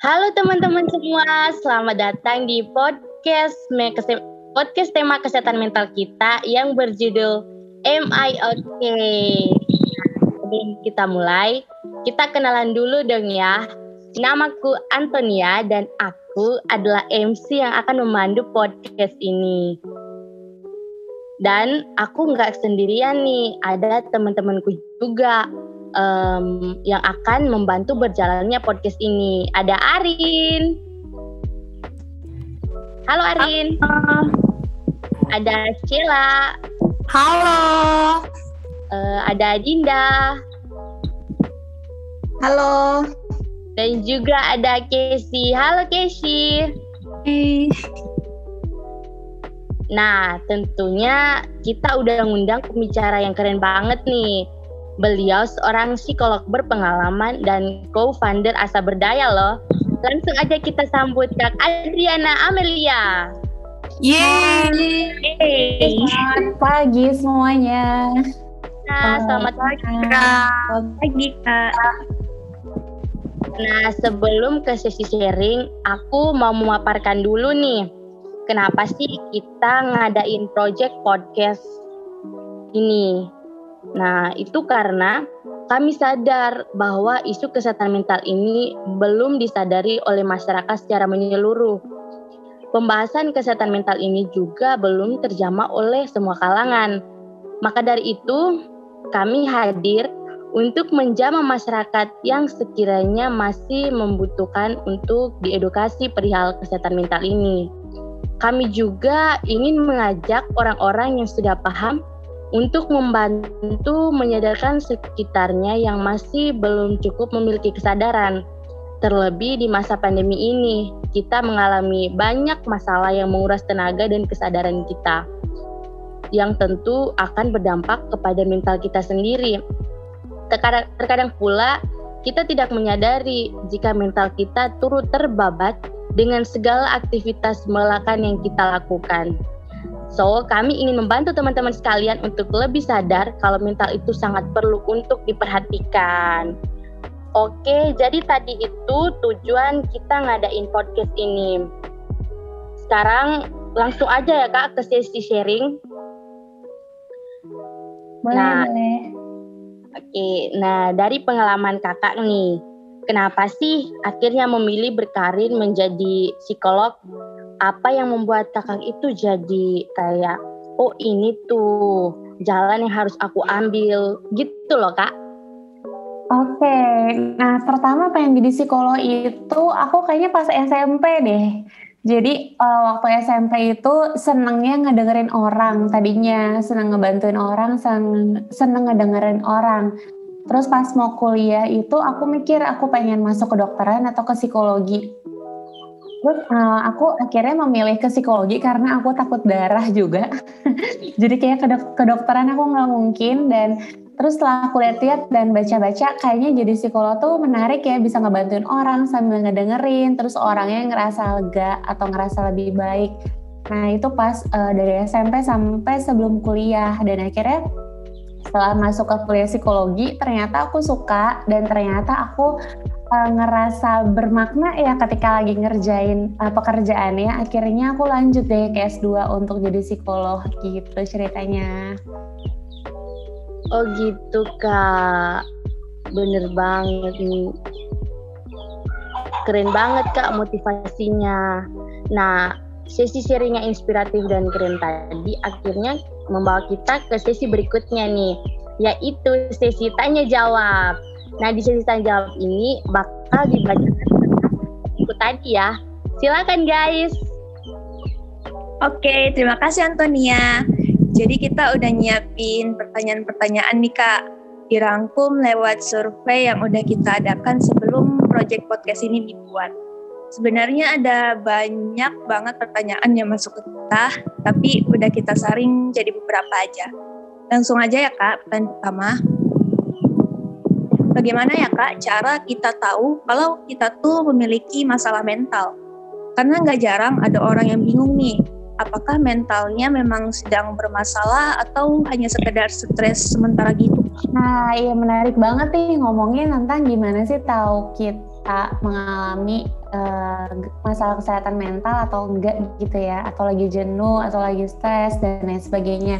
Halo teman-teman semua, selamat datang di podcast podcast tema kesehatan mental kita yang berjudul Am I Okay? Kita mulai, kita kenalan dulu dong ya. Namaku Antonia dan aku adalah MC yang akan memandu podcast ini. Dan aku nggak sendirian nih, ada teman-temanku juga um, yang akan membantu berjalannya podcast ini. Ada Arin. Halo Arin. Halo. Ada Sheila. Halo. Uh, ada Dinda. Halo. Dan juga ada Casey. Halo Casey. Hey. Nah, tentunya kita udah ngundang pembicara yang keren banget nih Beliau seorang psikolog berpengalaman dan co-founder Asa Berdaya loh. Langsung aja kita sambut Kak Adriana Amelia. Yeay. Selamat pagi semuanya. Nah, selamat pagi Kak. Selamat pagi Kak. Nah, sebelum ke sesi sharing, aku mau memaparkan dulu nih. Kenapa sih kita ngadain project podcast ini? Nah, itu karena kami sadar bahwa isu kesehatan mental ini belum disadari oleh masyarakat secara menyeluruh. Pembahasan kesehatan mental ini juga belum terjamah oleh semua kalangan. Maka dari itu, kami hadir untuk menjamah masyarakat yang sekiranya masih membutuhkan untuk diedukasi perihal kesehatan mental ini. Kami juga ingin mengajak orang-orang yang sudah paham untuk membantu menyadarkan sekitarnya yang masih belum cukup memiliki kesadaran. Terlebih di masa pandemi ini, kita mengalami banyak masalah yang menguras tenaga dan kesadaran kita, yang tentu akan berdampak kepada mental kita sendiri. Terkadang, terkadang pula, kita tidak menyadari jika mental kita turut terbabat dengan segala aktivitas melakukan yang kita lakukan. So, kami ingin membantu teman-teman sekalian untuk lebih sadar kalau mental itu sangat perlu untuk diperhatikan. Oke, jadi tadi itu tujuan kita ngadain podcast ini. Sekarang langsung aja ya Kak ke sesi sharing. Boleh, nah, boleh. Oke, nah dari pengalaman Kakak nih, kenapa sih akhirnya memilih berkarir menjadi psikolog apa yang membuat kakak itu jadi kayak oh ini tuh jalan yang harus aku ambil gitu loh kak Oke, okay. nah pertama pengen jadi psikolog itu aku kayaknya pas SMP deh. Jadi uh, waktu SMP itu senengnya ngedengerin orang tadinya, seneng ngebantuin orang, seneng, seneng ngedengerin orang. Terus pas mau kuliah itu aku mikir aku pengen masuk ke dokteran atau ke psikologi. Terus uh, aku akhirnya memilih ke psikologi karena aku takut darah juga. Jadi kayak ke kedokteran aku nggak mungkin dan terus setelah aku lihat-lihat dan baca-baca kayaknya jadi psikolog tuh menarik ya bisa ngebantuin orang sambil ngedengerin terus orangnya ngerasa lega atau ngerasa lebih baik. Nah itu pas uh, dari SMP sampai sebelum kuliah dan akhirnya setelah masuk ke kuliah psikologi ternyata aku suka dan ternyata aku uh, ngerasa bermakna ya ketika lagi ngerjain uh, pekerjaannya akhirnya aku lanjut deh ke S2 untuk jadi psikolog gitu ceritanya. Oh gitu kak. Bener banget nih. Keren banget kak motivasinya. Nah sesi sharingnya inspiratif dan keren tadi akhirnya membawa kita ke sesi berikutnya nih yaitu sesi tanya jawab Nah di sesi tanya jawab ini bakal dibacakan ikut tadi ya. Silakan guys. Oke, terima kasih Antonia. Jadi kita udah nyiapin pertanyaan-pertanyaan nih Kak. Dirangkum lewat survei yang udah kita adakan sebelum project podcast ini dibuat. Sebenarnya ada banyak banget pertanyaan yang masuk ke kita, tapi udah kita saring jadi beberapa aja. Langsung aja ya Kak, pertanyaan pertama bagaimana ya kak cara kita tahu kalau kita tuh memiliki masalah mental? Karena nggak jarang ada orang yang bingung nih, apakah mentalnya memang sedang bermasalah atau hanya sekedar stres sementara gitu? Nah, iya menarik banget nih ngomongin tentang gimana sih tahu kita mengalami e, uh, masalah kesehatan mental atau enggak gitu ya, atau lagi jenuh atau lagi stres dan lain sebagainya.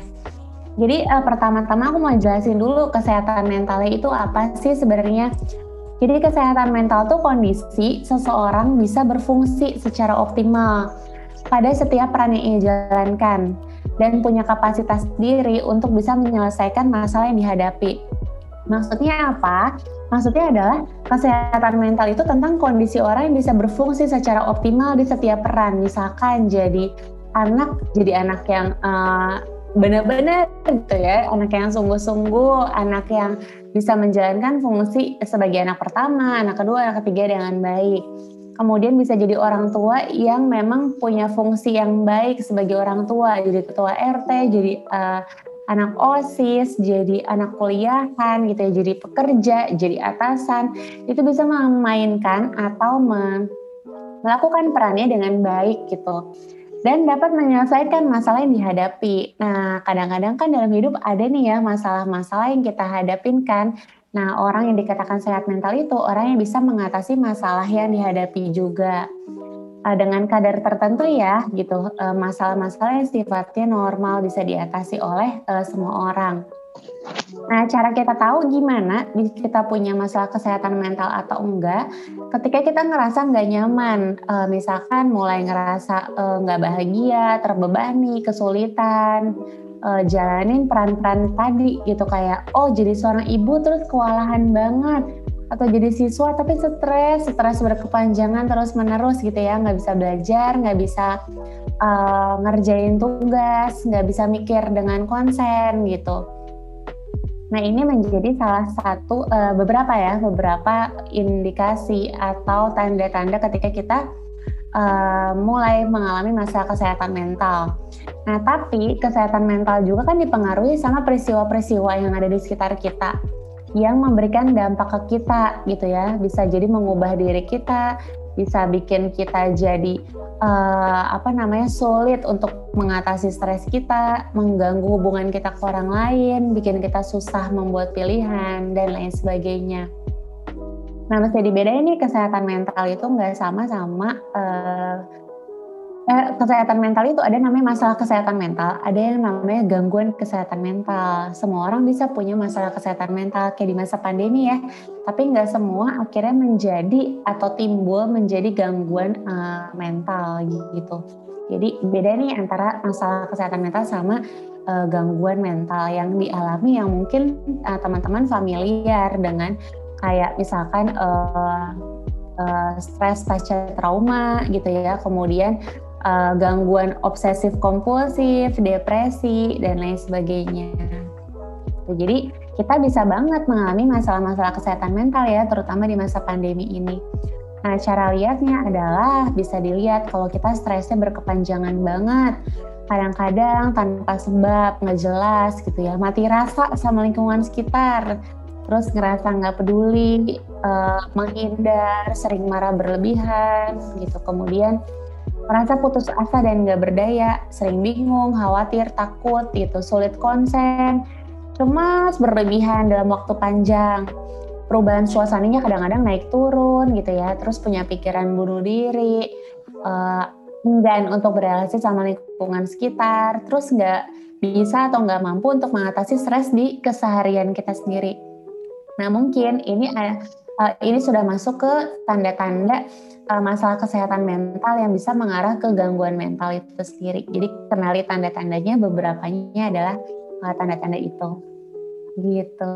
Jadi uh, pertama-tama aku mau jelasin dulu kesehatan mentalnya itu apa sih sebenarnya. Jadi kesehatan mental tuh kondisi seseorang bisa berfungsi secara optimal pada setiap peran yang ia jalankan dan punya kapasitas diri untuk bisa menyelesaikan masalah yang dihadapi. Maksudnya apa? Maksudnya adalah kesehatan mental itu tentang kondisi orang yang bisa berfungsi secara optimal di setiap peran. Misalkan jadi anak, jadi anak yang uh, benar-benar gitu ya, anak yang sungguh-sungguh, anak yang bisa menjalankan fungsi sebagai anak pertama, anak kedua, anak ketiga dengan baik. Kemudian bisa jadi orang tua yang memang punya fungsi yang baik sebagai orang tua, jadi ketua RT, jadi uh, anak OSIS, jadi anak kuliahan gitu ya, jadi pekerja, jadi atasan, itu bisa memainkan atau melakukan perannya dengan baik gitu dan dapat menyelesaikan masalah yang dihadapi. Nah, kadang-kadang kan dalam hidup ada nih ya masalah-masalah yang kita hadapin kan. Nah, orang yang dikatakan sehat mental itu orang yang bisa mengatasi masalah yang dihadapi juga uh, dengan kadar tertentu ya gitu. Uh, masalah-masalah yang sifatnya normal bisa diatasi oleh uh, semua orang. Nah, cara kita tahu gimana kita punya masalah kesehatan mental atau enggak, ketika kita ngerasa nggak nyaman, e, misalkan mulai ngerasa nggak e, bahagia, terbebani, kesulitan, e, jalanin peran-peran tadi gitu kayak, oh jadi seorang ibu terus kewalahan banget, atau jadi siswa tapi stres, stres berkepanjangan terus menerus gitu ya, nggak bisa belajar, nggak bisa uh, ngerjain tugas, nggak bisa mikir dengan konsen gitu Nah, ini menjadi salah satu uh, beberapa ya, beberapa indikasi atau tanda-tanda ketika kita uh, mulai mengalami masalah kesehatan mental. Nah, tapi kesehatan mental juga kan dipengaruhi sama peristiwa-peristiwa yang ada di sekitar kita yang memberikan dampak ke kita gitu ya. Bisa jadi mengubah diri kita, bisa bikin kita jadi uh, apa namanya sulit untuk mengatasi stres kita, mengganggu hubungan kita ke orang lain, bikin kita susah membuat pilihan dan lain sebagainya. Nah, mesti dibedain nih kesehatan mental itu nggak sama sama uh, eh, kesehatan mental itu ada namanya masalah kesehatan mental, ada yang namanya gangguan kesehatan mental. Semua orang bisa punya masalah kesehatan mental kayak di masa pandemi ya, tapi nggak semua akhirnya menjadi atau timbul menjadi gangguan uh, mental gitu. Jadi beda nih antara masalah kesehatan mental sama uh, gangguan mental yang dialami yang mungkin uh, teman-teman familiar dengan kayak misalkan uh, uh, stres pasca trauma gitu ya, kemudian uh, gangguan obsesif kompulsif, depresi dan lain sebagainya. Jadi kita bisa banget mengalami masalah-masalah kesehatan mental ya, terutama di masa pandemi ini. Nah, cara lihatnya adalah bisa dilihat kalau kita stresnya berkepanjangan banget, kadang-kadang tanpa sebab, nggak jelas gitu ya, mati rasa sama lingkungan sekitar, terus ngerasa nggak peduli, uh, menghindar, sering marah berlebihan gitu, kemudian merasa putus asa dan nggak berdaya, sering bingung, khawatir, takut gitu, sulit konsen, cemas berlebihan dalam waktu panjang. Perubahan suasananya kadang-kadang naik turun gitu ya, terus punya pikiran bunuh diri, uh, enggan untuk berrelasi sama lingkungan sekitar, terus nggak bisa atau nggak mampu untuk mengatasi stres di keseharian kita sendiri. Nah mungkin ini uh, ini sudah masuk ke tanda-tanda masalah kesehatan mental yang bisa mengarah ke gangguan mental itu sendiri. Jadi kenali tanda-tandanya beberapanya adalah uh, tanda-tanda itu. Gitu.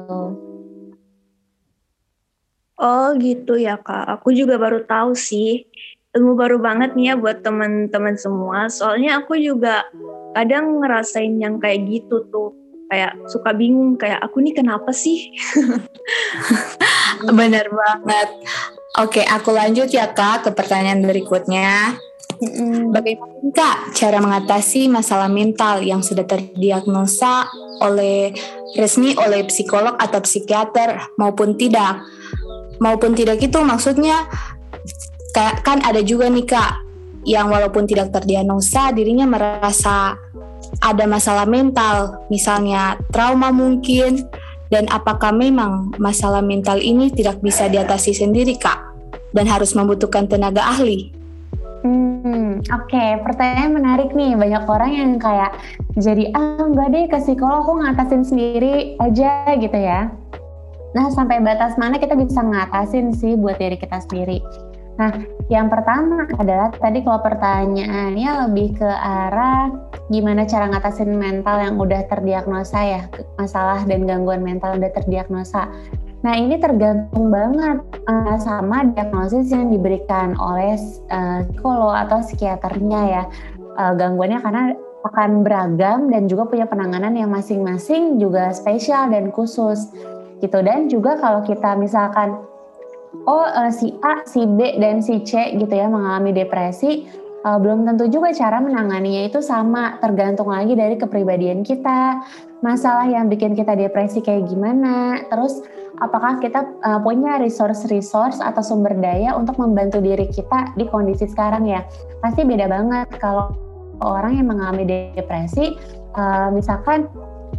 Oh gitu ya kak. Aku juga baru tahu sih. Ilmu baru banget nih ya buat teman-teman semua. Soalnya aku juga kadang ngerasain yang kayak gitu tuh. Kayak suka bingung kayak aku nih kenapa sih? Bener banget. Oke, aku lanjut ya Kak ke pertanyaan berikutnya. Bagaimana Kak cara mengatasi masalah mental yang sudah terdiagnosa oleh resmi oleh psikolog atau psikiater maupun tidak? Maupun tidak itu maksudnya kan ada juga nih Kak yang walaupun tidak terdiagnosa dirinya merasa ada masalah mental, misalnya trauma mungkin, dan apakah memang masalah mental ini tidak bisa diatasi sendiri, Kak? Dan harus membutuhkan tenaga ahli? Hmm, oke, okay. pertanyaan menarik nih. Banyak orang yang kayak jadi ah enggak deh ke psikolog aku ngatasin sendiri aja gitu ya. Nah, sampai batas mana kita bisa ngatasin sih buat diri kita sendiri? Nah, yang pertama adalah tadi kalau pertanyaannya lebih ke arah gimana cara ngatasin mental yang udah terdiagnosa ya, masalah dan gangguan mental yang udah terdiagnosa. Nah ini tergantung banget uh, sama diagnosis yang diberikan oleh uh, psikolog atau psikiaternya ya uh, gangguannya karena akan beragam dan juga punya penanganan yang masing-masing juga spesial dan khusus gitu dan juga kalau kita misalkan oh uh, si A, si B dan si C gitu ya mengalami depresi. Uh, belum tentu juga cara menanganinya itu sama tergantung lagi dari kepribadian kita. Masalah yang bikin kita depresi kayak gimana. Terus apakah kita uh, punya resource-resource atau sumber daya untuk membantu diri kita di kondisi sekarang ya? Pasti beda banget. Kalau orang yang mengalami depresi uh, misalkan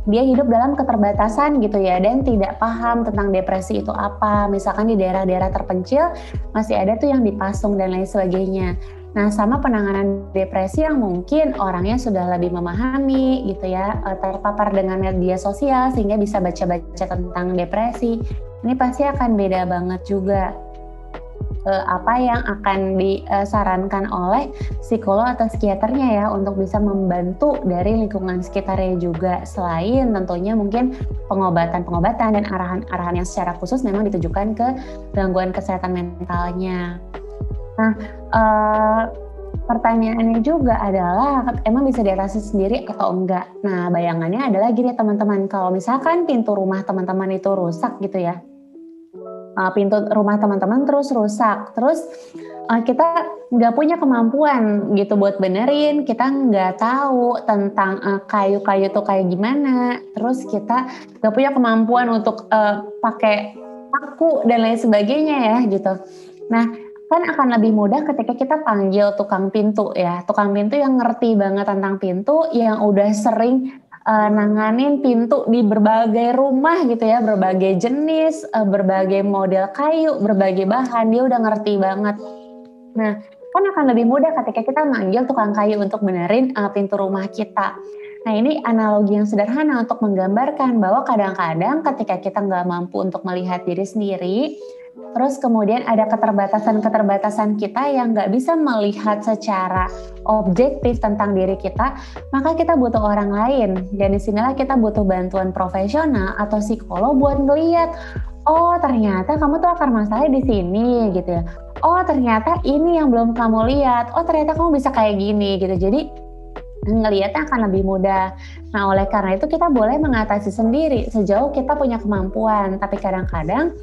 dia hidup dalam keterbatasan gitu ya dan tidak paham tentang depresi itu apa. Misalkan di daerah-daerah terpencil masih ada tuh yang dipasung dan lain sebagainya. Nah, sama penanganan depresi yang mungkin orangnya sudah lebih memahami gitu ya, eh, terpapar dengan media sosial sehingga bisa baca-baca tentang depresi. Ini pasti akan beda banget juga eh, apa yang akan disarankan oleh psikolog atau psikiaternya ya untuk bisa membantu dari lingkungan sekitarnya juga. Selain tentunya mungkin pengobatan-pengobatan dan arahan-arahan yang secara khusus memang ditujukan ke gangguan kesehatan mentalnya. Nah, uh, pertanyaannya juga adalah emang bisa diatasi sendiri atau enggak? Nah, bayangannya adalah gini teman-teman, kalau misalkan pintu rumah teman-teman itu rusak gitu ya, uh, pintu rumah teman-teman terus rusak, terus uh, kita nggak punya kemampuan gitu buat benerin, kita nggak tahu tentang kayu kayu-kayu tuh kayak gimana, terus kita nggak punya kemampuan untuk uh, pakai paku dan lain sebagainya ya gitu. Nah, kan akan lebih mudah ketika kita panggil tukang pintu ya. Tukang pintu yang ngerti banget tentang pintu yang udah sering uh, nanganin pintu di berbagai rumah gitu ya berbagai jenis uh, berbagai model kayu berbagai bahan dia udah ngerti banget. Nah kan akan lebih mudah ketika kita manggil tukang kayu untuk benerin uh, pintu rumah kita. Nah ini analogi yang sederhana untuk menggambarkan bahwa kadang-kadang ketika kita nggak mampu untuk melihat diri sendiri, Terus kemudian ada keterbatasan-keterbatasan kita yang nggak bisa melihat secara objektif tentang diri kita, maka kita butuh orang lain. Dan di sinilah kita butuh bantuan profesional atau psikolog buat ngeliat, oh ternyata kamu tuh akar masalahnya di sini gitu ya. Oh ternyata ini yang belum kamu lihat. Oh ternyata kamu bisa kayak gini gitu. Jadi ngelihatnya akan lebih mudah. Nah, oleh karena itu kita boleh mengatasi sendiri sejauh kita punya kemampuan. Tapi kadang-kadang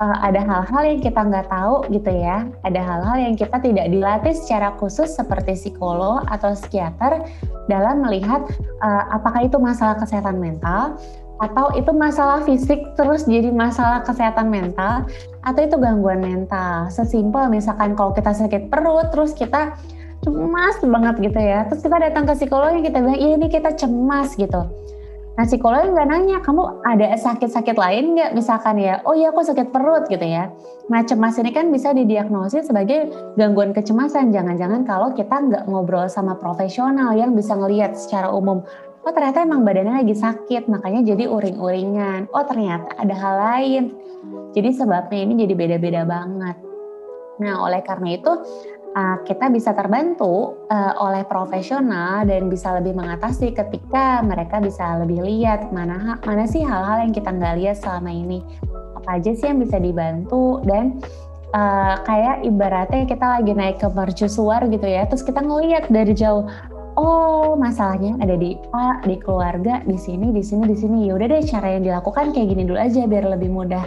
uh, ada hal-hal yang kita nggak tahu gitu ya. Ada hal-hal yang kita tidak dilatih secara khusus seperti psikolog atau psikiater dalam melihat uh, apakah itu masalah kesehatan mental atau itu masalah fisik terus jadi masalah kesehatan mental atau itu gangguan mental. Sesimpel misalkan kalau kita sakit perut terus kita cemas banget gitu ya. Terus kita datang ke psikolog yang kita bilang, iya ini kita cemas gitu Nah psikolog nggak nanya, kamu ada sakit-sakit lain nggak? Misalkan ya, oh iya aku sakit perut gitu ya. Nah cemas ini kan bisa didiagnosis sebagai gangguan kecemasan. Jangan-jangan kalau kita nggak ngobrol sama profesional yang bisa ngelihat secara umum, oh ternyata emang badannya lagi sakit, makanya jadi uring-uringan. Oh ternyata ada hal lain. Jadi sebabnya ini jadi beda-beda banget. Nah oleh karena itu uh, kita bisa terbantu uh, oleh profesional dan bisa lebih mengatasi ketika mereka bisa lebih lihat mana mana sih hal-hal yang kita nggak lihat selama ini. Apa aja sih yang bisa dibantu dan uh, kayak ibaratnya kita lagi naik ke mercusuar gitu ya terus kita ngelihat dari jauh oh masalahnya ada di A di keluarga di sini di sini di sini. Ya udah deh cara yang dilakukan kayak gini dulu aja biar lebih mudah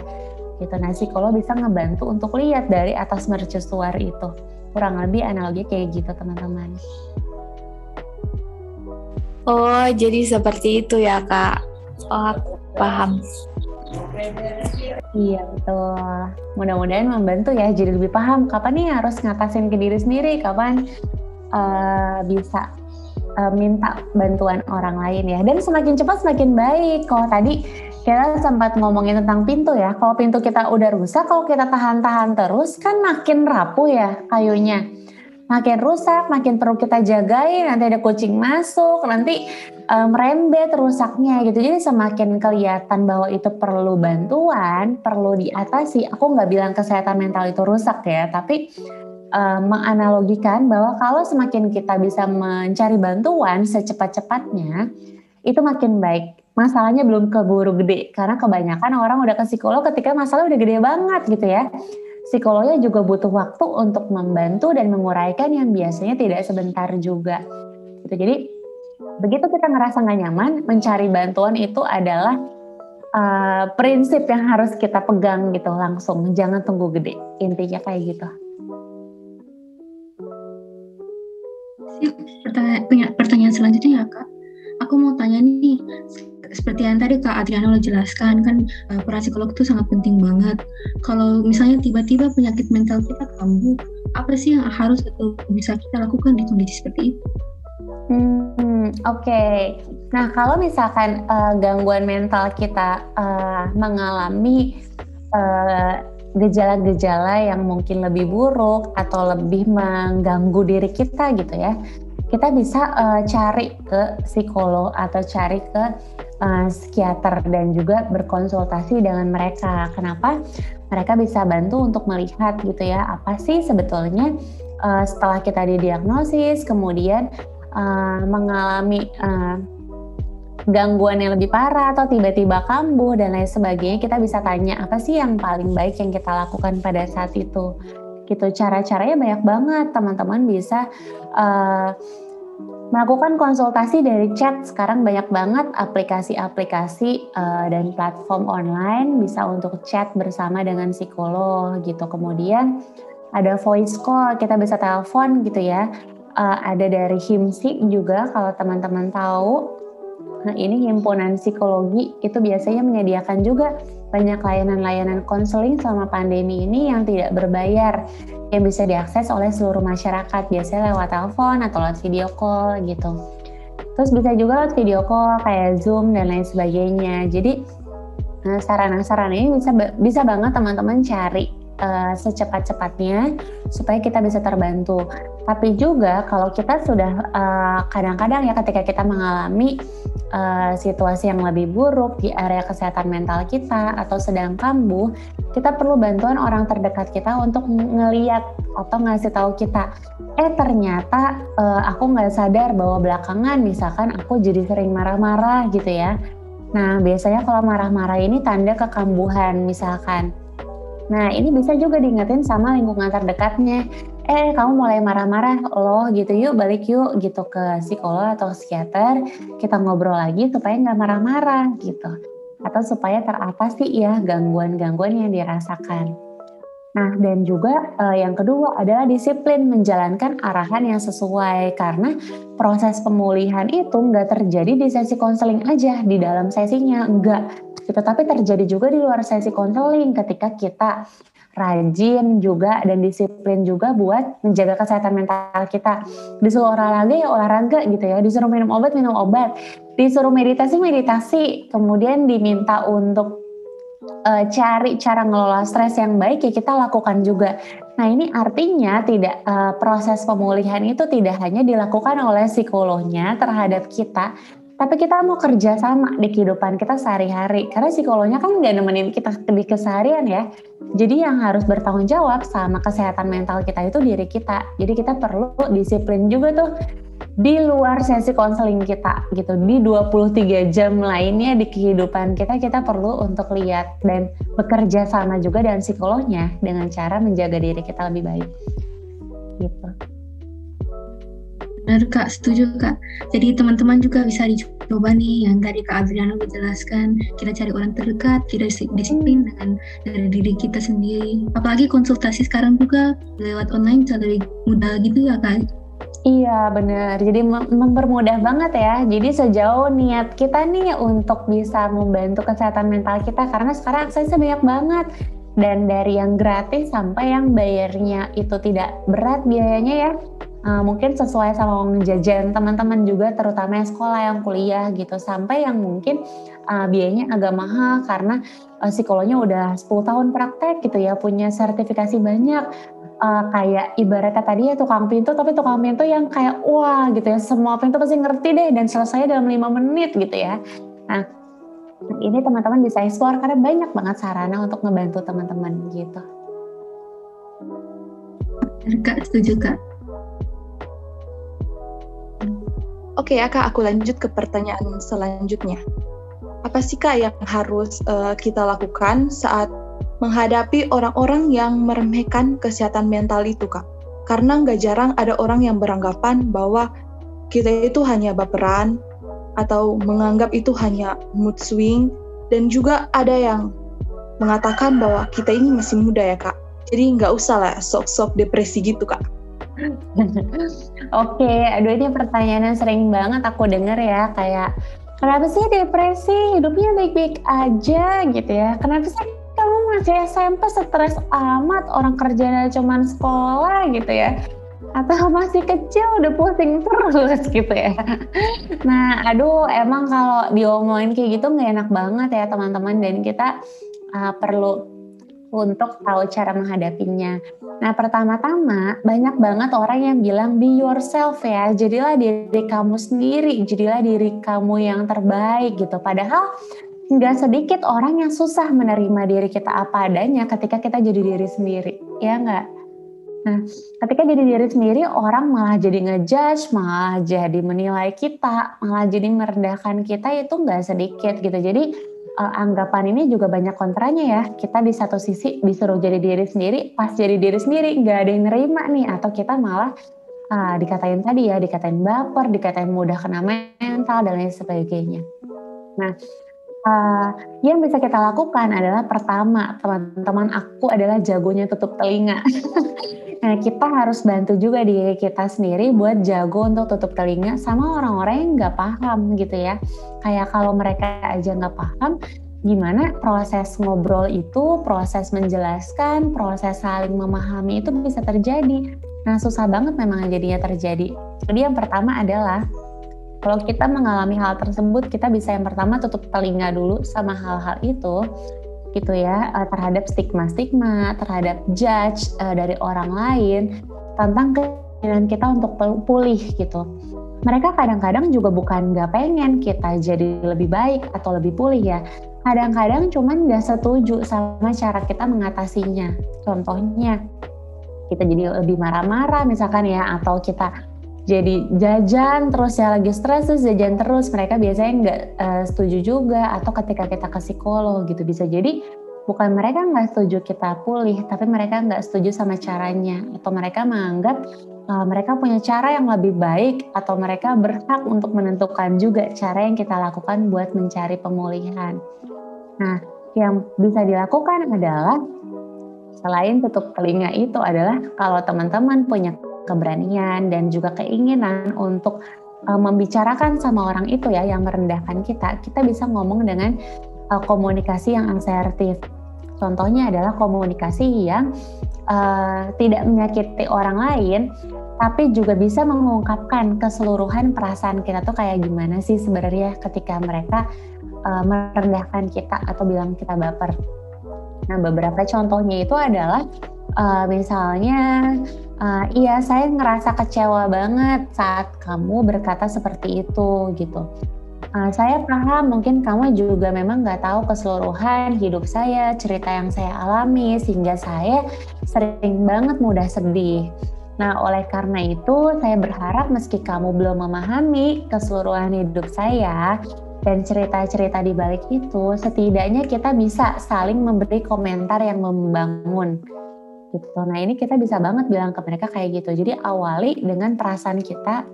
gitu. Nah psikolog bisa ngebantu untuk lihat dari atas mercusuar itu kurang lebih analogi kayak gitu teman-teman oh jadi seperti itu ya kak oh paham Iya betul. Mudah-mudahan membantu ya jadi lebih paham kapan nih harus ngatasin ke diri sendiri, kapan uh, bisa uh, minta bantuan orang lain ya. Dan semakin cepat semakin baik. Kalau tadi kita sempat ngomongin tentang pintu ya. Kalau pintu kita udah rusak, kalau kita tahan-tahan terus kan makin rapuh ya kayunya. makin rusak, makin perlu kita jagain, nanti ada kucing masuk, nanti um, merembet rusaknya gitu. Jadi semakin kelihatan bahwa itu perlu bantuan, perlu diatasi. Aku nggak bilang kesehatan mental itu rusak ya, tapi um, menganalogikan bahwa kalau semakin kita bisa mencari bantuan secepat-cepatnya, itu makin baik. Masalahnya belum keburu gede karena kebanyakan orang udah ke psikolog ketika masalah udah gede banget gitu ya psikolognya juga butuh waktu untuk membantu dan menguraikan yang biasanya tidak sebentar juga. Gitu. Jadi begitu kita ngerasa nggak nyaman, mencari bantuan itu adalah uh, prinsip yang harus kita pegang gitu langsung. Jangan tunggu gede. Intinya kayak gitu. Pertanyaan, pertanyaan selanjutnya ya kak. Aku mau tanya nih, seperti yang tadi Kak Adriana lo jelaskan kan uh, peran psikolog itu sangat penting banget. Kalau misalnya tiba-tiba penyakit mental kita kambuh, apa sih yang harus atau bisa kita lakukan di kondisi seperti itu? Hmm, oke. Okay. Nah, kalau misalkan uh, gangguan mental kita uh, mengalami gejala-gejala uh, yang mungkin lebih buruk atau lebih mengganggu diri kita gitu ya, kita bisa uh, cari ke psikolog atau cari ke uh, psikiater dan juga berkonsultasi dengan mereka. Kenapa? Mereka bisa bantu untuk melihat gitu ya apa sih sebetulnya uh, setelah kita didiagnosis kemudian uh, mengalami uh, gangguan yang lebih parah atau tiba-tiba kambuh dan lain sebagainya kita bisa tanya apa sih yang paling baik yang kita lakukan pada saat itu gitu cara-caranya banyak banget teman-teman bisa uh, melakukan konsultasi dari chat sekarang banyak banget aplikasi-aplikasi uh, dan platform online bisa untuk chat bersama dengan psikolog gitu. Kemudian ada voice call kita bisa telepon gitu ya. Uh, ada dari himsi juga kalau teman-teman tahu. Nah ini himpunan psikologi itu biasanya menyediakan juga banyak layanan-layanan konseling selama pandemi ini yang tidak berbayar yang bisa diakses oleh seluruh masyarakat biasanya lewat telepon atau lewat video call gitu. Terus bisa juga lewat video call kayak Zoom dan lain sebagainya. Jadi nah, sarana-sarana ini bisa bisa banget teman-teman cari uh, secepat-cepatnya supaya kita bisa terbantu. Tapi juga kalau kita sudah eh, kadang-kadang uh, ya ketika kita mengalami uh, situasi yang lebih buruk di area kesehatan mental kita atau sedang kambuh, kita perlu bantuan orang terdekat kita untuk ngeliat atau ngasih tahu kita, eh ternyata uh, aku nggak sadar bahwa belakangan misalkan aku jadi sering marah-marah gitu ya. Nah biasanya kalau marah-marah ini tanda kekambuhan misalkan. Nah ini bisa juga diingetin sama lingkungan terdekatnya. Eh kamu mulai marah-marah loh gitu yuk balik yuk gitu ke psikolog atau psikiater. Kita ngobrol lagi supaya nggak marah-marah gitu. Atau supaya teratasi ya gangguan-gangguan yang dirasakan. Nah, dan juga uh, yang kedua adalah disiplin menjalankan arahan yang sesuai. Karena proses pemulihan itu nggak terjadi di sesi konseling aja di dalam sesinya enggak gitu tapi terjadi juga di luar sesi konseling ketika kita rajin juga dan disiplin juga buat menjaga kesehatan mental kita. Disuruh olahraga ya olahraga gitu ya, disuruh minum obat minum obat, disuruh meditasi meditasi, kemudian diminta untuk uh, cari cara ngelola stres yang baik ya kita lakukan juga. Nah ini artinya tidak uh, proses pemulihan itu tidak hanya dilakukan oleh psikolognya terhadap kita, tapi kita mau kerja sama di kehidupan kita sehari-hari. Karena psikolognya kan nggak nemenin kita di keseharian ya. Jadi yang harus bertanggung jawab sama kesehatan mental kita itu diri kita. Jadi kita perlu disiplin juga tuh di luar sesi konseling kita gitu. Di 23 jam lainnya di kehidupan kita kita perlu untuk lihat dan bekerja sama juga dengan psikolognya dengan cara menjaga diri kita lebih baik. Gitu Benar Kak, setuju Kak. Jadi teman-teman juga bisa dicoba nih yang tadi Kak Adriana jelaskan. Kita cari orang terdekat, kita disiplin dengan dari diri kita sendiri. Apalagi konsultasi sekarang juga lewat online bisa lebih mudah gitu ya Kak. Iya benar, jadi mempermudah banget ya. Jadi sejauh niat kita nih untuk bisa membantu kesehatan mental kita karena sekarang aksesnya banyak banget dan dari yang gratis sampai yang bayarnya itu tidak berat biayanya ya uh, mungkin sesuai sama uang jajan teman-teman juga terutama yang sekolah yang kuliah gitu. Sampai yang mungkin uh, biayanya agak mahal karena uh, psikolognya udah 10 tahun praktek gitu ya punya sertifikasi banyak. Uh, kayak ibaratnya tadi ya tukang pintu tapi tukang pintu yang kayak wah gitu ya. Semua pintu pasti ngerti deh dan selesai dalam lima menit gitu ya. Nah ini teman-teman bisa explore karena banyak banget sarana untuk ngebantu teman-teman gitu. Kak setuju Kak Oke ya Kak, aku lanjut ke pertanyaan selanjutnya. Apa sih Kak yang harus uh, kita lakukan saat menghadapi orang-orang yang meremehkan kesehatan mental itu, Kak. Karena nggak jarang ada orang yang beranggapan bahwa kita itu hanya baperan atau menganggap itu hanya mood swing dan juga ada yang mengatakan bahwa kita ini masih muda ya, Kak. Jadi nggak usah lah sok-sok depresi gitu, Kak. Oke, aduh ini pertanyaan yang sering banget aku denger ya, kayak kenapa sih depresi? Hidupnya baik-baik aja gitu ya. Kenapa sih kamu masih SMP stres amat orang kerjanya cuma sekolah gitu ya atau masih kecil udah pusing terus gitu ya. Nah, aduh emang kalau diomongin kayak gitu nggak enak banget ya teman-teman dan kita uh, perlu untuk tahu cara menghadapinya. Nah, pertama-tama banyak banget orang yang bilang be yourself ya. Jadilah diri kamu sendiri, jadilah diri kamu yang terbaik gitu. Padahal nggak sedikit orang yang susah menerima diri kita apa adanya ketika kita jadi diri sendiri, ya nggak? Nah, ketika jadi diri sendiri, orang malah jadi ngejudge, malah jadi menilai kita, malah jadi merendahkan kita itu nggak sedikit gitu. Jadi uh, anggapan ini juga banyak kontranya ya. Kita di satu sisi disuruh jadi diri sendiri, pas jadi diri sendiri nggak ada yang nerima nih, atau kita malah uh, dikatain tadi ya, dikatain baper, dikatain mudah kena mental dan lain sebagainya. Nah, uh, yang bisa kita lakukan adalah pertama teman-teman aku adalah jagonya tutup telinga. nah kita harus bantu juga diri kita sendiri buat jago untuk tutup telinga sama orang-orang yang nggak paham gitu ya. Kayak kalau mereka aja nggak paham, gimana proses ngobrol itu, proses menjelaskan, proses saling memahami itu bisa terjadi. Nah susah banget memang jadinya terjadi. Jadi yang pertama adalah kalau kita mengalami hal tersebut, kita bisa yang pertama tutup telinga dulu sama hal-hal itu, gitu ya, eh, terhadap stigma-stigma, terhadap judge uh, dari orang lain tentang keinginan kita untuk pulih gitu. Mereka kadang-kadang juga bukan nggak pengen kita jadi lebih baik atau lebih pulih ya. Kadang-kadang cuman nggak setuju sama cara kita mengatasinya. Contohnya, kita jadi lebih marah-marah misalkan ya, atau kita jadi jajan terus ya lagi stres terus jajan terus. Mereka biasanya nggak uh, setuju juga. Atau ketika kita ke psikolog gitu bisa jadi bukan mereka nggak setuju kita pulih tapi mereka nggak setuju sama caranya. Atau mereka menganggap uh, mereka punya cara yang lebih baik atau mereka berhak untuk menentukan juga cara yang kita lakukan buat mencari pemulihan. Nah, yang bisa dilakukan adalah selain tutup telinga itu adalah kalau teman-teman punya keberanian dan juga keinginan untuk uh, membicarakan sama orang itu ya yang merendahkan kita, kita bisa ngomong dengan uh, komunikasi yang asertif. Contohnya adalah komunikasi yang uh, tidak menyakiti orang lain, tapi juga bisa mengungkapkan keseluruhan perasaan kita tuh kayak gimana sih sebenarnya ketika mereka uh, merendahkan kita atau bilang kita baper. Nah, beberapa contohnya itu adalah uh, misalnya uh, iya saya ngerasa kecewa banget saat kamu berkata seperti itu gitu. Uh, saya paham mungkin kamu juga memang nggak tahu keseluruhan hidup saya cerita yang saya alami sehingga saya sering banget mudah sedih. Nah, oleh karena itu, saya berharap meski kamu belum memahami keseluruhan hidup saya dan cerita-cerita di balik itu, setidaknya kita bisa saling memberi komentar yang membangun gitu. Nah ini kita bisa banget bilang ke mereka kayak gitu. Jadi awali dengan perasaan kita,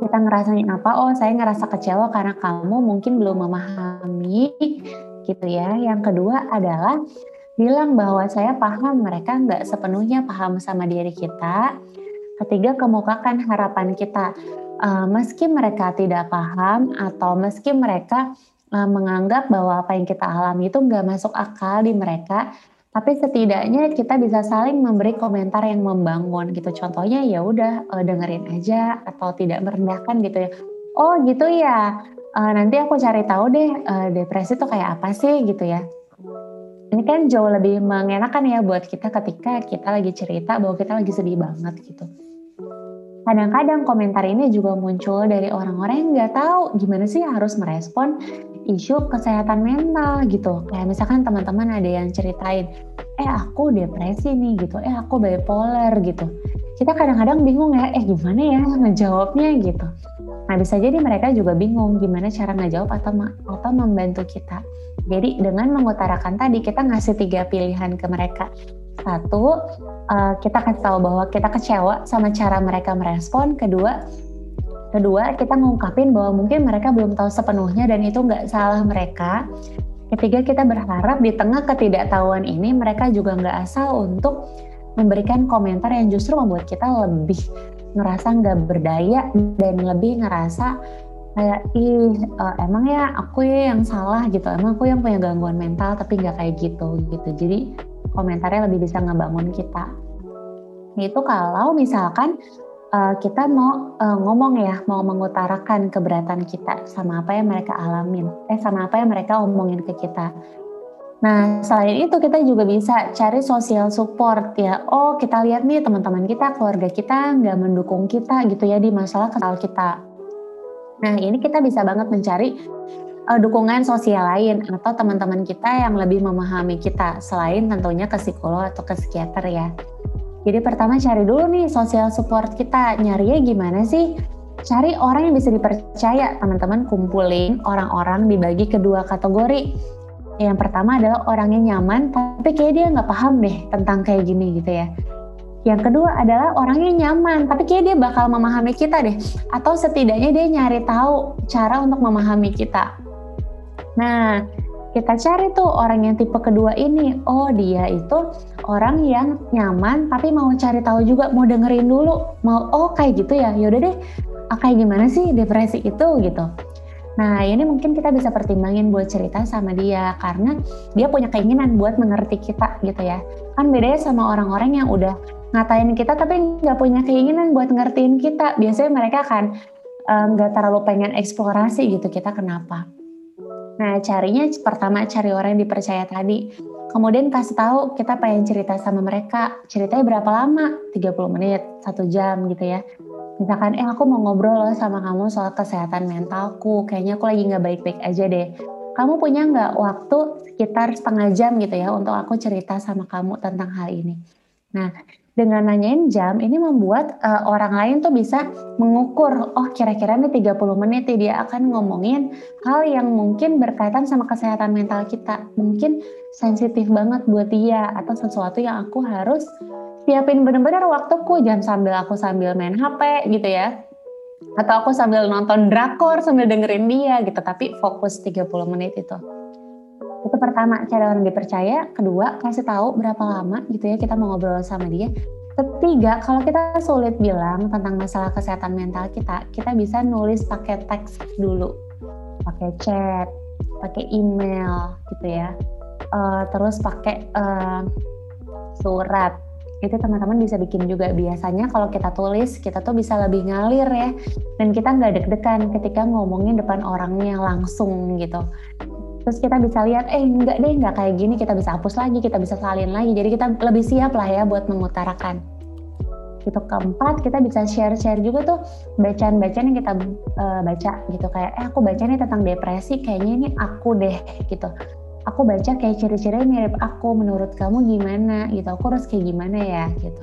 kita ngerasain apa? Oh saya ngerasa kecewa karena kamu mungkin belum memahami gitu ya. Yang kedua adalah bilang bahwa saya paham mereka nggak sepenuhnya paham sama diri kita. Ketiga kemukakan harapan kita. Uh, meski mereka tidak paham atau meski mereka uh, menganggap bahwa apa yang kita alami itu nggak masuk akal di mereka, tapi setidaknya kita bisa saling memberi komentar yang membangun gitu. Contohnya ya udah uh, dengerin aja atau tidak merendahkan gitu ya. Oh gitu ya. Uh, nanti aku cari tahu deh uh, depresi itu kayak apa sih gitu ya. Ini kan jauh lebih mengenakan ya buat kita ketika kita lagi cerita bahwa kita lagi sedih banget gitu. Kadang-kadang komentar ini juga muncul dari orang-orang yang nggak tahu gimana sih harus merespon isu kesehatan mental gitu. Kayak misalkan teman-teman ada yang ceritain, eh aku depresi nih gitu, eh aku bipolar gitu. Kita kadang-kadang bingung ya, eh gimana ya ngejawabnya gitu. Nah bisa jadi mereka juga bingung gimana cara ngejawab atau, atau membantu kita. Jadi dengan mengutarakan tadi kita ngasih tiga pilihan ke mereka. Satu, uh, kita kasih tahu bahwa kita kecewa sama cara mereka merespon. Kedua, kedua kita ngungkapin bahwa mungkin mereka belum tahu sepenuhnya dan itu nggak salah mereka. Ketiga, kita berharap di tengah ketidaktahuan ini mereka juga nggak asal untuk memberikan komentar yang justru membuat kita lebih ngerasa nggak berdaya dan lebih ngerasa kayak ih uh, emang ya aku ya yang salah gitu emang aku yang punya gangguan mental tapi nggak kayak gitu gitu jadi komentarnya lebih bisa ngebangun kita itu kalau misalkan uh, kita mau uh, ngomong ya mau mengutarakan keberatan kita sama apa yang mereka alamin eh sama apa yang mereka omongin ke kita Nah, selain itu kita juga bisa cari social support ya. Oh, kita lihat nih teman-teman kita, keluarga kita nggak mendukung kita gitu ya di masalah kesal kita. Nah, ini kita bisa banget mencari uh, dukungan sosial lain atau teman-teman kita yang lebih memahami kita selain tentunya ke psikolog atau ke psikiater ya. Jadi pertama cari dulu nih sosial support kita. Nyarinya gimana sih? Cari orang yang bisa dipercaya. Teman-teman kumpulin orang-orang dibagi kedua kategori. Yang pertama adalah orang yang nyaman, tapi kayak dia nggak paham deh tentang kayak gini gitu ya. Yang kedua adalah orangnya nyaman, tapi kayak dia bakal memahami kita deh. Atau setidaknya dia nyari tahu cara untuk memahami kita. Nah, kita cari tuh orang yang tipe kedua ini. Oh, dia itu orang yang nyaman tapi mau cari tahu juga, mau dengerin dulu. Mau oh kayak gitu ya. Yaudah deh, ah, kayak gimana sih depresi itu gitu. Nah, ini mungkin kita bisa pertimbangin buat cerita sama dia karena dia punya keinginan buat mengerti kita gitu ya. Kan bedanya sama orang-orang yang udah ngatain kita tapi nggak punya keinginan buat ngertiin kita biasanya mereka kan eh, nggak uh, terlalu pengen eksplorasi gitu kita kenapa nah carinya pertama cari orang yang dipercaya tadi. Kemudian kasih tahu kita pengen cerita sama mereka ceritanya berapa lama? 30 menit satu jam gitu ya. Misalkan eh aku mau ngobrol loh sama kamu soal kesehatan mentalku. Kayaknya aku lagi nggak baik-baik aja deh. Kamu punya nggak waktu sekitar setengah jam gitu ya untuk aku cerita sama kamu tentang hal ini? Nah dengan nanyain jam ini membuat uh, orang lain tuh bisa mengukur oh kira-kira nih 30 menit nih dia akan ngomongin hal yang mungkin berkaitan sama kesehatan mental kita. Mungkin sensitif banget buat dia atau sesuatu yang aku harus siapin bener-bener waktuku. Jangan sambil aku sambil main HP gitu ya. Atau aku sambil nonton drakor sambil dengerin dia gitu. Tapi fokus 30 menit itu itu pertama cari orang dipercaya. Kedua kasih tahu berapa lama gitu ya kita mau ngobrol sama dia. Ketiga kalau kita sulit bilang tentang masalah kesehatan mental kita kita bisa nulis pakai teks dulu. Pakai chat pakai email gitu ya. Uh, terus pakai uh, surat. Itu teman-teman bisa bikin juga. Biasanya kalau kita tulis kita tuh bisa lebih ngalir ya. Dan kita nggak deg-degan ketika ngomongin depan orangnya langsung gitu terus kita bisa lihat eh enggak deh enggak kayak gini kita bisa hapus lagi kita bisa salin lagi. Jadi kita lebih siap lah ya buat mengutarakan. Itu keempat kita bisa share-share juga tuh bacaan-bacaan yang kita uh, baca gitu. Kayak eh aku baca nih tentang depresi kayaknya ini aku deh gitu. Aku baca kayak ciri-ciri mirip aku menurut kamu gimana? Gitu. Aku harus kayak gimana ya? Gitu.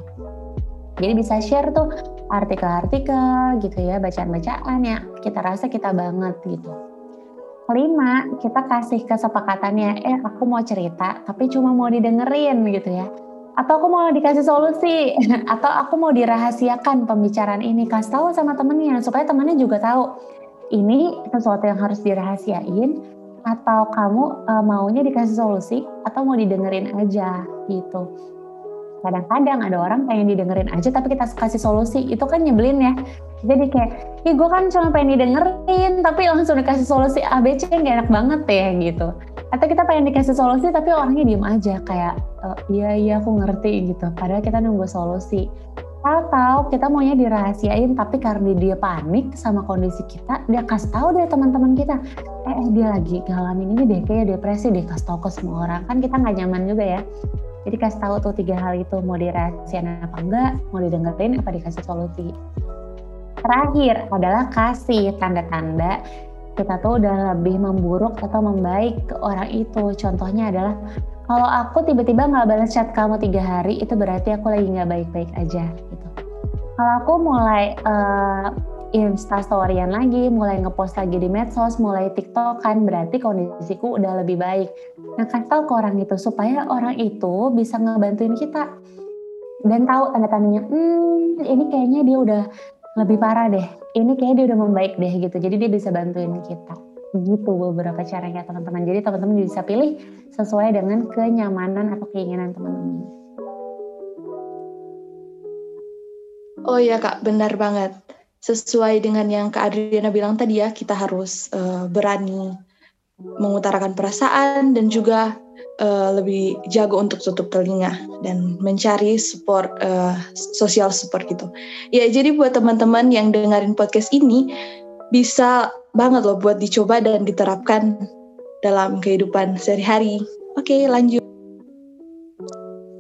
Jadi bisa share tuh artikel-artikel gitu ya bacaan-bacaan ya kita rasa kita banget gitu kelima kita kasih kesepakatannya eh aku mau cerita tapi cuma mau didengerin gitu ya. Atau aku mau dikasih solusi atau aku mau dirahasiakan pembicaraan ini kasih tahu sama temennya supaya temennya juga tahu ini sesuatu yang harus dirahasiain atau kamu uh, maunya dikasih solusi atau mau didengerin aja gitu. Kadang-kadang ada orang pengen didengerin aja tapi kita kasih solusi itu kan nyebelin ya jadi kayak ih gue kan cuma pengen didengerin tapi langsung dikasih solusi ABC yang gak enak banget ya gitu. Atau kita pengen dikasih solusi tapi orangnya diem aja kayak e, iya iya aku ngerti gitu. Padahal kita nunggu solusi. Atau kita maunya dirahasiain tapi karena dia panik sama kondisi kita dia kasih tahu deh teman-teman kita eh, eh dia lagi ngalamin ini deh kayak depresi deh kasih tahu ke semua orang. Kan kita nggak nyaman juga ya. Jadi kasih tahu tuh tiga hal itu mau dirahasiain apa enggak mau didengerin apa dikasih solusi terakhir adalah kasih tanda-tanda. Kita tuh udah lebih memburuk atau membaik ke orang itu. Contohnya adalah kalau aku tiba-tiba nggak balas chat kamu tiga hari itu berarti aku lagi nggak baik-baik aja gitu. Kalau aku mulai uh, insta storyan lagi mulai ngepost lagi di medsos mulai tiktok kan berarti kondisiku udah lebih baik. Nah kasih tahu ke orang itu supaya orang itu bisa ngebantuin kita. Dan tahu tanda-tandanya hmm ini kayaknya dia udah lebih parah deh ini kayaknya dia udah membaik deh gitu jadi dia bisa bantuin kita gitu beberapa caranya teman-teman. Jadi teman-teman bisa pilih sesuai dengan kenyamanan atau keinginan teman-teman. Oh iya kak, benar banget. Sesuai dengan yang Kak Adriana bilang tadi ya, kita harus uh, berani mengutarakan perasaan dan juga uh, lebih jago untuk tutup telinga dan mencari support uh, sosial support gitu. Ya jadi buat teman-teman yang dengerin podcast ini bisa banget loh buat dicoba dan diterapkan dalam kehidupan sehari-hari. Oke, lanjut.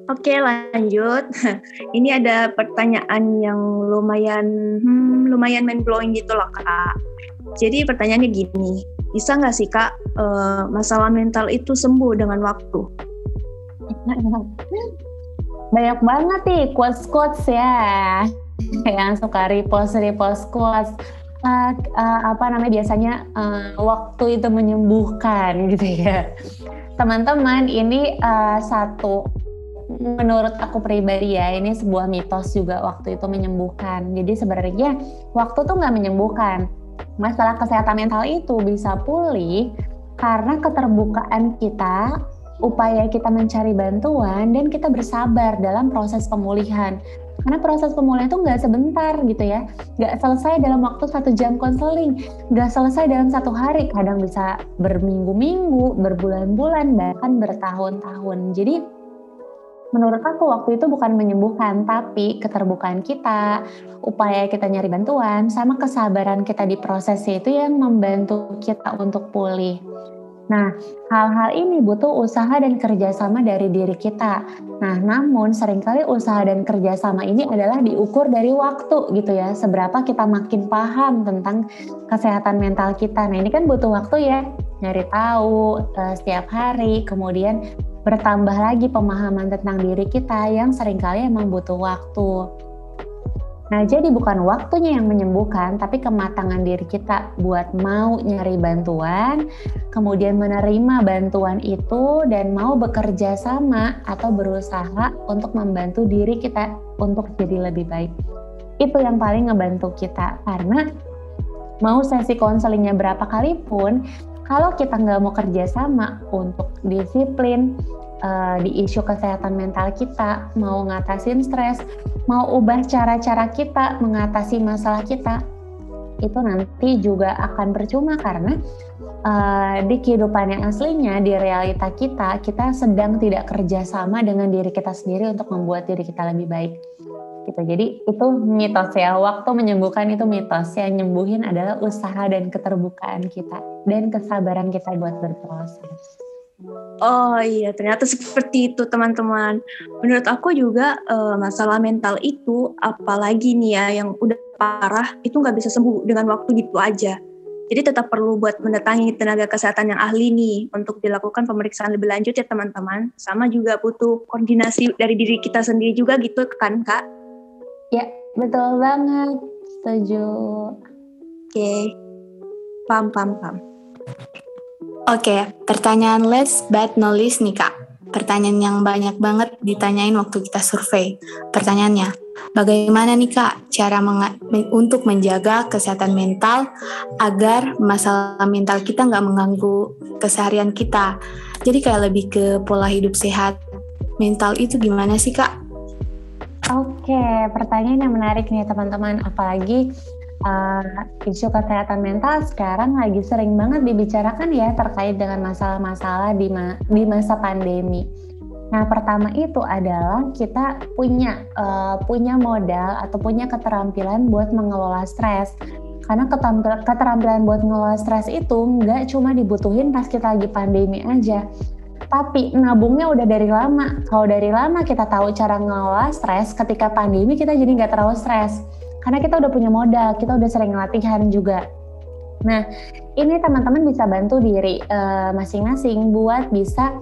Oke, lanjut. Ini ada pertanyaan yang lumayan hmm, lumayan mind blowing gitu loh, Kak. Jadi pertanyaannya gini, bisa nggak sih Kak uh, masalah mental itu sembuh dengan waktu? Banyak banget nih quotes-quotes ya yang suka repost repost quotes uh, uh, apa namanya biasanya uh, waktu itu menyembuhkan gitu ya. Teman-teman, ini uh, satu menurut aku pribadi ya ini sebuah mitos juga waktu itu menyembuhkan. Jadi sebenarnya waktu tuh nggak menyembuhkan. Masalah kesehatan mental itu bisa pulih karena keterbukaan kita, upaya kita mencari bantuan dan kita bersabar dalam proses pemulihan. Karena proses pemulihan itu nggak sebentar gitu ya, nggak selesai dalam waktu satu jam konseling, nggak selesai dalam satu hari, kadang bisa berminggu-minggu, berbulan-bulan, bahkan bertahun-tahun. Jadi menurut aku waktu itu bukan menyembuhkan, tapi keterbukaan kita, upaya kita nyari bantuan, sama kesabaran kita di prosesnya itu yang membantu kita untuk pulih. Nah, hal-hal ini butuh usaha dan kerjasama dari diri kita. Nah, namun sering kali usaha dan kerjasama ini adalah diukur dari waktu gitu ya. Seberapa kita makin paham tentang kesehatan mental kita. Nah, ini kan butuh waktu ya. Nyari tahu uh, setiap hari, kemudian bertambah lagi pemahaman tentang diri kita yang sering kali emang butuh waktu. Nah, jadi bukan waktunya yang menyembuhkan, tapi kematangan diri kita buat mau nyari bantuan, kemudian menerima bantuan itu dan mau bekerja sama atau berusaha untuk membantu diri kita untuk jadi lebih baik. Itu yang paling ngebantu kita karena mau sesi konselingnya berapa kali pun, kalau kita nggak mau kerja sama untuk disiplin, uh, di isu kesehatan mental kita, mau ngatasin stres, mau ubah cara-cara kita mengatasi masalah kita, itu nanti juga akan percuma karena uh, di kehidupan yang aslinya, di realita kita, kita sedang tidak kerjasama dengan diri kita sendiri untuk membuat diri kita lebih baik. Gitu. Jadi itu mitos ya, waktu menyembuhkan itu mitos. Yang nyembuhin adalah usaha dan keterbukaan kita dan kesabaran kita buat berproses. Oh iya, ternyata seperti itu teman-teman. Menurut aku juga uh, masalah mental itu, apalagi nih ya yang udah parah, itu nggak bisa sembuh dengan waktu gitu aja. Jadi tetap perlu buat mendatangi tenaga kesehatan yang ahli nih untuk dilakukan pemeriksaan lebih lanjut ya teman-teman. Sama juga butuh koordinasi dari diri kita sendiri juga gitu kan kak? Ya betul banget, setuju. Oke, okay. pam pam pam. Oke, pertanyaan last but not least nih kak. Pertanyaan yang banyak banget ditanyain waktu kita survei. Pertanyaannya, bagaimana nih kak cara untuk menjaga kesehatan mental agar masalah mental kita nggak mengganggu keseharian kita? Jadi kayak lebih ke pola hidup sehat. Mental itu gimana sih kak? Oke, pertanyaan yang menarik nih teman-teman. Apalagi uh, isu kesehatan mental sekarang lagi sering banget dibicarakan ya terkait dengan masalah-masalah di, ma di masa pandemi. Nah, pertama itu adalah kita punya uh, punya modal atau punya keterampilan buat mengelola stres. Karena keterampilan buat mengelola stres itu nggak cuma dibutuhin pas kita lagi pandemi aja, tapi nabungnya udah dari lama. Kalau dari lama kita tahu cara mengelola stres, ketika pandemi kita jadi nggak terlalu stres. Karena kita udah punya modal, kita udah sering latihan juga. Nah, ini teman-teman bisa bantu diri eh, masing-masing uh, buat bisa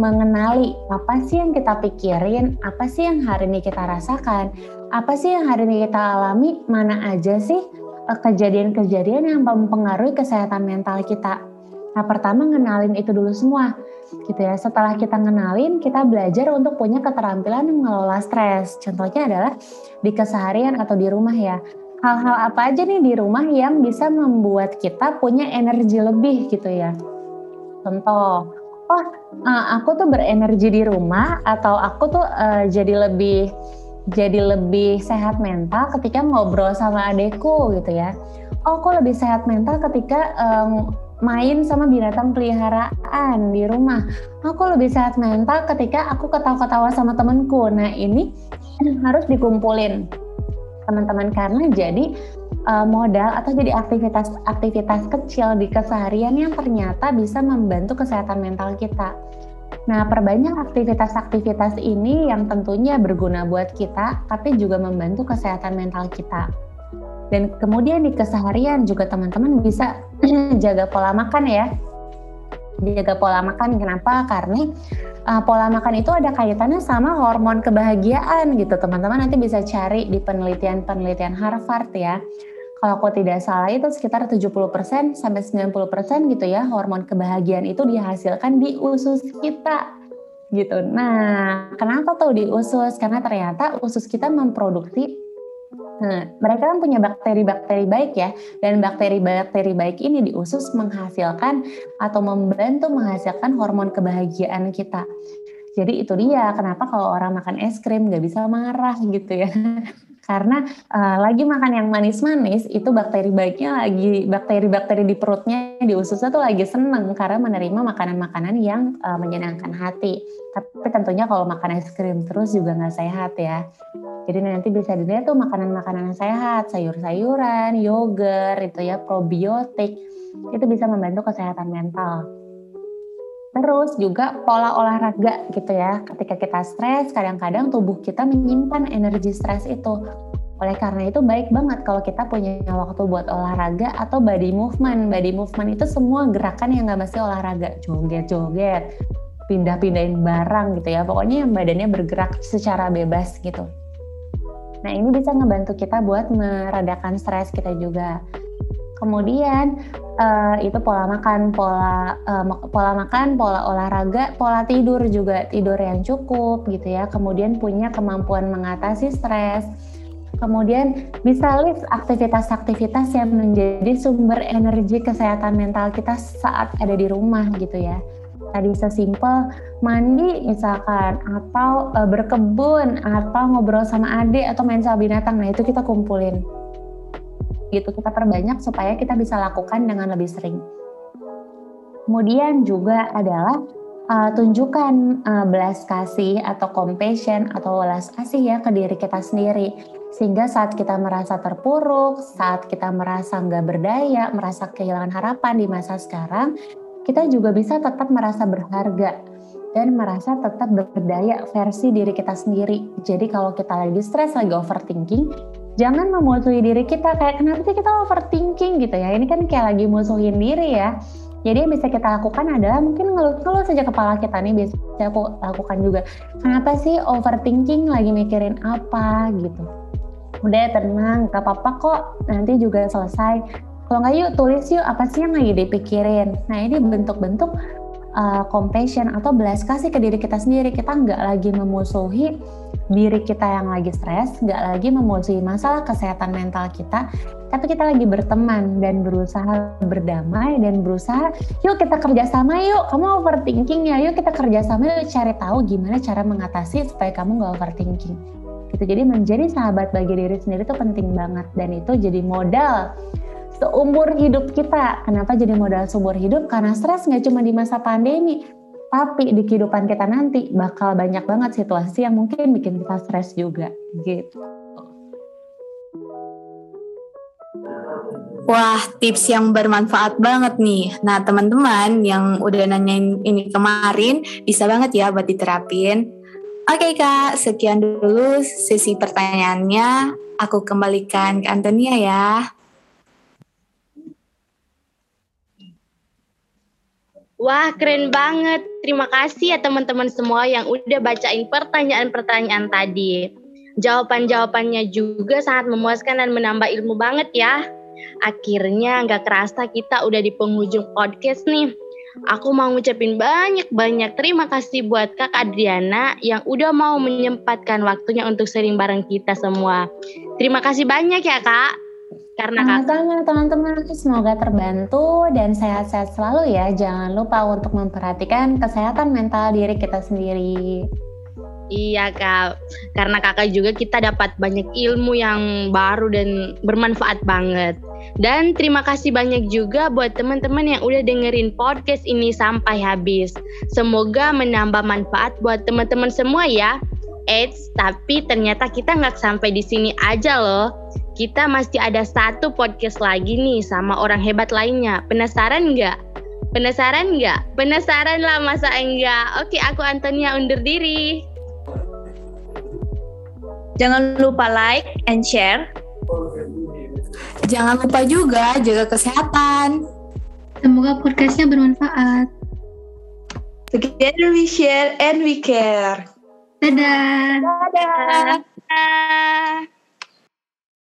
mengenali apa sih yang kita pikirin, apa sih yang hari ini kita rasakan, apa sih yang hari ini kita alami, mana aja sih eh, kejadian-kejadian uh, yang mempengaruhi kesehatan mental kita. Nah, pertama ngenalin itu dulu semua gitu ya. Setelah kita ngenalin, kita belajar untuk punya keterampilan mengelola stres. Contohnya adalah di keseharian atau di rumah ya. Hal-hal apa aja nih di rumah yang bisa membuat kita punya energi lebih gitu ya. Contoh, oh uh, aku tuh berenergi di rumah atau aku tuh uh, jadi lebih jadi lebih sehat mental ketika ngobrol sama adekku gitu ya. Oh, aku lebih sehat mental ketika um, main sama binatang peliharaan di rumah. Aku lebih sehat mental ketika aku ketawa-ketawa sama temenku. Nah ini harus dikumpulin teman-teman karena jadi uh, modal atau jadi aktivitas-aktivitas kecil di keseharian yang ternyata bisa membantu kesehatan mental kita. Nah, perbanyak aktivitas-aktivitas ini yang tentunya berguna buat kita, tapi juga membantu kesehatan mental kita. Dan kemudian di keseharian juga teman-teman bisa jaga pola makan ya. Jaga pola makan kenapa? Karena uh, pola makan itu ada kaitannya sama hormon kebahagiaan gitu. Teman-teman nanti bisa cari di penelitian-penelitian Harvard ya. Kalau aku tidak salah itu sekitar 70% sampai 90% gitu ya hormon kebahagiaan itu dihasilkan di usus kita gitu. Nah, kenapa tuh di usus? Karena ternyata usus kita memproduksi Nah, mereka kan punya bakteri-bakteri baik ya, dan bakteri-bakteri baik ini di usus menghasilkan atau membantu menghasilkan hormon kebahagiaan kita. Jadi itu dia kenapa kalau orang makan es krim nggak bisa marah gitu ya. Karena uh, lagi makan yang manis-manis itu bakteri baiknya lagi bakteri-bakteri di perutnya di ususnya tuh lagi seneng karena menerima makanan-makanan yang uh, menyenangkan hati. Tapi tentunya kalau makan es krim terus juga nggak sehat ya. Jadi nanti bisa dilihat tuh makanan-makanan sehat, sayur-sayuran, yogurt, itu ya probiotik, itu bisa membantu kesehatan mental. Terus juga pola olahraga gitu ya. Ketika kita stres, kadang-kadang tubuh kita menyimpan energi stres itu. Oleh karena itu baik banget kalau kita punya waktu buat olahraga atau body movement. Body movement itu semua gerakan yang nggak mesti olahraga. Joget-joget, pindah-pindahin barang gitu ya. Pokoknya yang badannya bergerak secara bebas gitu. Nah ini bisa ngebantu kita buat meredakan stres kita juga. Kemudian uh, itu pola makan, pola uh, pola makan, pola olahraga, pola tidur juga tidur yang cukup gitu ya. Kemudian punya kemampuan mengatasi stres. Kemudian bisa list aktivitas-aktivitas yang menjadi sumber energi kesehatan mental kita saat ada di rumah gitu ya tadi sesimpel mandi misalkan atau e, berkebun atau ngobrol sama adik atau main sama binatang nah itu kita kumpulin gitu kita perbanyak supaya kita bisa lakukan dengan lebih sering kemudian juga adalah uh, tunjukkan uh, belas kasih atau compassion atau welas kasih ya ke diri kita sendiri sehingga saat kita merasa terpuruk, saat kita merasa nggak berdaya, merasa kehilangan harapan di masa sekarang, kita juga bisa tetap merasa berharga dan merasa tetap berdaya versi diri kita sendiri. Jadi kalau kita lagi stres, lagi overthinking, jangan memusuhi diri kita kayak kenapa sih kita overthinking gitu ya. Ini kan kayak lagi musuhin diri ya. Jadi yang bisa kita lakukan adalah mungkin ngeluh-ngeluh saja kepala kita nih biasa aku lakukan juga. Kenapa sih overthinking lagi mikirin apa gitu. Udah tenang, gak apa-apa kok nanti juga selesai kalau nggak yuk tulis yuk apa sih yang lagi dipikirin. Nah ini bentuk-bentuk uh, compassion atau belas kasih ke diri kita sendiri. Kita nggak lagi memusuhi diri kita yang lagi stres, nggak lagi memusuhi masalah kesehatan mental kita, tapi kita lagi berteman dan berusaha berdamai dan berusaha, yuk kita kerjasama yuk, kamu overthinking ya, yuk kita kerjasama yuk cari tahu gimana cara mengatasi supaya kamu nggak overthinking. Gitu. Jadi menjadi sahabat bagi diri sendiri itu penting banget dan itu jadi modal seumur hidup kita. Kenapa jadi modal seumur hidup? Karena stres nggak cuma di masa pandemi, Tapi di kehidupan kita nanti bakal banyak banget situasi yang mungkin bikin kita stres juga gitu. Wah, tips yang bermanfaat banget nih. Nah, teman-teman yang udah nanyain ini kemarin, bisa banget ya buat diterapin. Oke Kak, sekian dulu sesi pertanyaannya. Aku kembalikan ke Antonia ya. Wah, keren banget. Terima kasih ya teman-teman semua yang udah bacain pertanyaan-pertanyaan tadi. Jawaban-jawabannya juga sangat memuaskan dan menambah ilmu banget ya. Akhirnya nggak kerasa kita udah di penghujung podcast nih. Aku mau ngucapin banyak-banyak terima kasih buat Kak Adriana yang udah mau menyempatkan waktunya untuk sering bareng kita semua. Terima kasih banyak ya Kak. Karena sama-sama teman-teman, semoga terbantu dan sehat-sehat selalu ya. Jangan lupa untuk memperhatikan kesehatan mental diri kita sendiri. Iya kak, karena kakak juga kita dapat banyak ilmu yang baru dan bermanfaat banget. Dan terima kasih banyak juga buat teman-teman yang udah dengerin podcast ini sampai habis. Semoga menambah manfaat buat teman-teman semua ya. Eits, tapi ternyata kita nggak sampai di sini aja loh kita masih ada satu podcast lagi nih sama orang hebat lainnya. Penasaran nggak? Penasaran nggak? Penasaran lah masa enggak? Oke, aku Antonia undur diri. Jangan lupa like and share. Jangan lupa juga jaga kesehatan. Semoga podcastnya bermanfaat. Together we share and we care. Dadah. Dadah. Dadah.